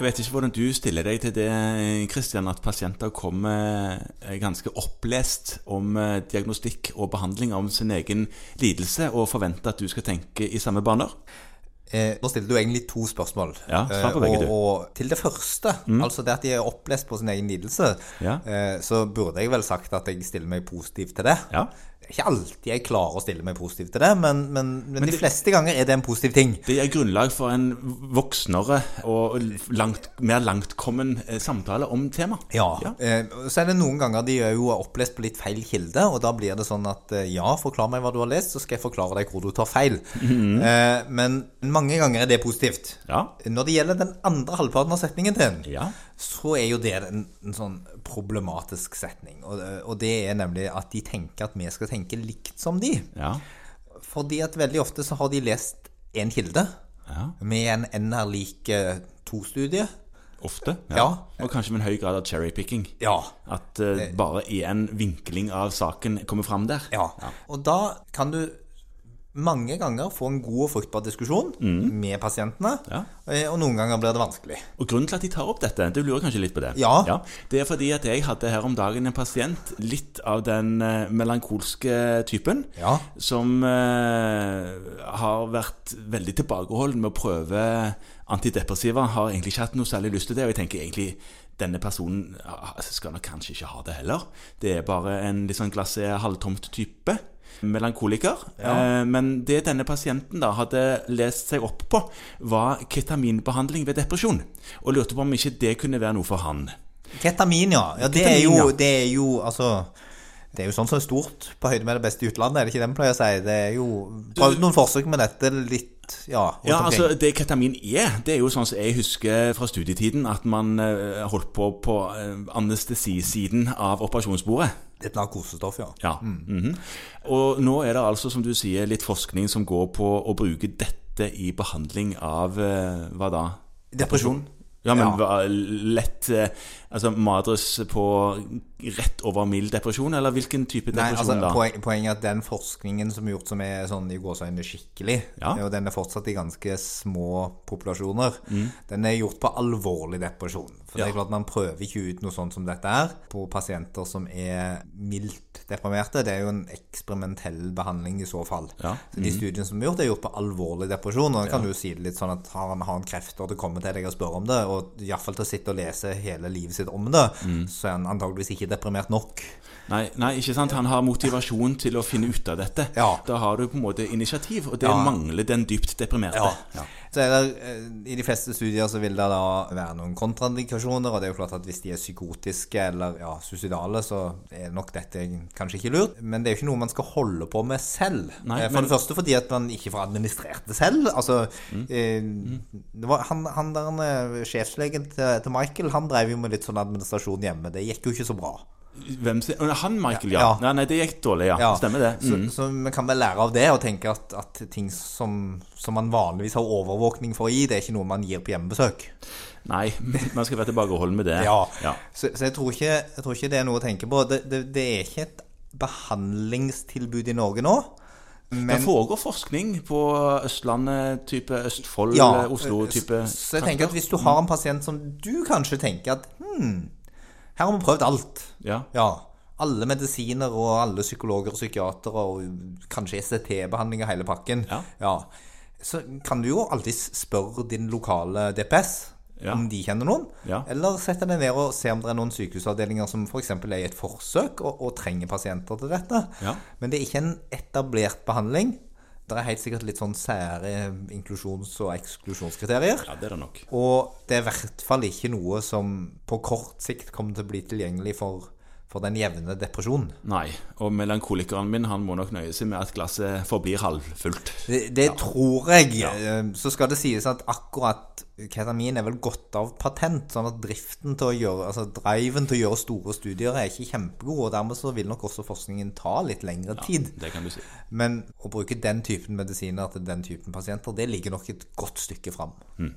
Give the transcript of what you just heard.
Jeg vet ikke hvordan du stiller deg til det, Kristian, at pasienter kommer eh, ganske opplest om eh, diagnostikk og behandling av sin egen lidelse, og forventer at du skal tenke i samme baner? Eh, nå stilte du egentlig to spørsmål. Ja, svar på begge, Eh, du. Mm. og, og til det første, altså det at de er opplest på sin egen lidelse, Ja. eh, så burde jeg vel sagt at jeg stiller meg positiv til det. Ja. Er ikke alltid jeg klarer å stille meg positiv til det, men, men, men, de det- fleste ganger er det en positiv ting. Det gir grunnlag for en voksnere og langt, mer langtkommen eh, samtale om temaet. Ja. Ja. Eh, så er det noen ganger de er jo opplest på litt feil kilde, og da blir det sånn at eh, ja, forklar meg hva du har lest, så skal jeg forklare deg hvor du tar feil. eh, men mange ganger er det positivt. Ja. Når det gjelder den andre halvparten av setningen din, Ja. Så er jo det en, en sånn problematisk setning. Og, og det er nemlig at de tenker at vi skal tenke likt som de. Ja. Fordi at veldig ofte så har de lest en kilde ja. med en NR lik to-studie. Ofte. Ja. Og kanskje med en høy grad av cherrypicking. Ja. At uh, bare én vinkling av saken kommer fram der. Ja. Og da kan du mange ganger få en god og fruktbar diskusjon med pasientene, Ja. eh, og noen ganger blir det vanskelig. Og grunnen til at de tar opp dette, du lurer kanskje litt på det? Ja. Det er fordi at jeg hadde her om dagen en pasient, litt av den eh, melankolske typen, Ja. som eh, har vært veldig tilbakeholden med å prøve antidepressiva. Har egentlig ikke hatt noe særlig lyst til det, og jeg tenker egentlig denne personen ah, skal nok kanskje ikke ha det heller. Det er bare en litt sånn glasset halvtomt type. Melankoliker. Eh, men det denne pasienten da hadde lest seg opp på, var ketaminbehandling ved depresjon. Og lurte på om ikke det kunne være noe for han. Ketamin, ja. ja det, er jo, ja. det er jo altså det er jo sånn som er stort på høyde med det beste i utlandet, er det ikke det vi pleier å si? Det er jo Prøvd noen forsøk med dette litt ja, Ja, altså Det ketamin er, det er jo sånn som jeg husker fra studietiden, at man eh, holdt på på eh, anestesisiden av operasjonsbordet. Et narkosestoff, ja. Ja. mhm. Og nå er det altså, som du sier, litt forskning som går på å bruke dette i behandling av eh, hva da? Depresjon. Ja, men Ja. lett eh, Altså Madres på rett over mild depresjon, eller hvilken type Nei, depresjon altså, da? poen, Poenget er at den forskningen som er gjort som er sånn i gåseøynene skikkelig, Ja. og den er fortsatt i ganske små populasjoner, Mm. den er gjort på alvorlig depresjon. For det er klart Man prøver ikke ut noe sånt som dette her på pasienter som er mildt deprimerte. Det er jo en eksperimentell behandling i så fall. Ja. Så De studiene som er gjort, er gjort på alvorlig depresjon. Og da kan du si det litt sånn at har han, har han krefter til å komme til deg og spørre om det, og iallfall til å sitte og lese hele livet sitt om det, Mm. så er han antageligvis ikke deprimert nok. Nei, nei, ikke sant? Han har motivasjon til å finne ut av dette. Ja. Da har du på en måte initiativ, og det Ja. mangler den dypt deprimerte. Ja. Så er det, eh, I de fleste studier så vil det da være noen kontraindikasjoner. Og det er jo klart at hvis de er psykotiske eller ja, suicidale, så er nok dette kanskje ikke lurt. Men det er jo ikke noe man skal holde på med selv. Nei, Eh, For men- det første fordi at man ikke får administrert det selv. Altså, eh, det var han, han der eh, sjefslegen til, til Michael, han drev jo med litt sånn administrasjon hjemme. Det gikk jo ikke så bra. Hvem sin? Han Michael, ja. Ja. Nei, nei, det gikk dårlig, ja. Ja, Stemmer det. Så, Mm. så vi kan vel lære av det og tenke at, at ting som, som man vanligvis har overvåkning for å gi, det er ikke noe man gir på hjemmebesøk. Nei, man skal være tilbakeholden med det. Ja. ja. Så, så jeg, tror ikke, jeg tror ikke det er noe å tenke på. Det, det, det er ikke et behandlingstilbud i Norge nå. Det foregår forskning på Østlandet, type Østfold, Oslo-type så, så jeg tenker at hvis du har en pasient som du kanskje tenker at hm, her har vi prøvd alt. Ja. Ja. Alle medisiner og alle psykologer og psykiatere og kanskje ECT-behandling og hele pakken. Ja. Så kan du jo alltids spørre din lokale DPS Ja. om de kjenner noen. Ja. Eller sette deg ned og se om det er noen sykehusavdelinger som f.eks. er i et forsøk og, og trenger pasienter til dette. Ja. Men det er ikke en etablert behandling. Det er helt sikkert litt sånn sære inklusjons- og eksklusjonskriterier. ja, det er det nok. Og det er i hvert fall ikke noe som på kort sikt kommer til å bli tilgjengelig for, for den jevne depresjon. Nei. Og melankolikeren min han må nok nøye seg med at glasset forblir halvfullt. Det, det tror jeg. Ja. Så skal det sies at akkurat ketamin er vel gått av patent, sånn at driften til å gjøre, altså driven til å gjøre store studier er ikke kjempegod, og dermed så vil nok også forskningen ta litt lengre tid. Ja, Det kan du si. Men å bruke den typen medisiner til den typen pasienter, det ligger nok et godt stykke fram. Mm.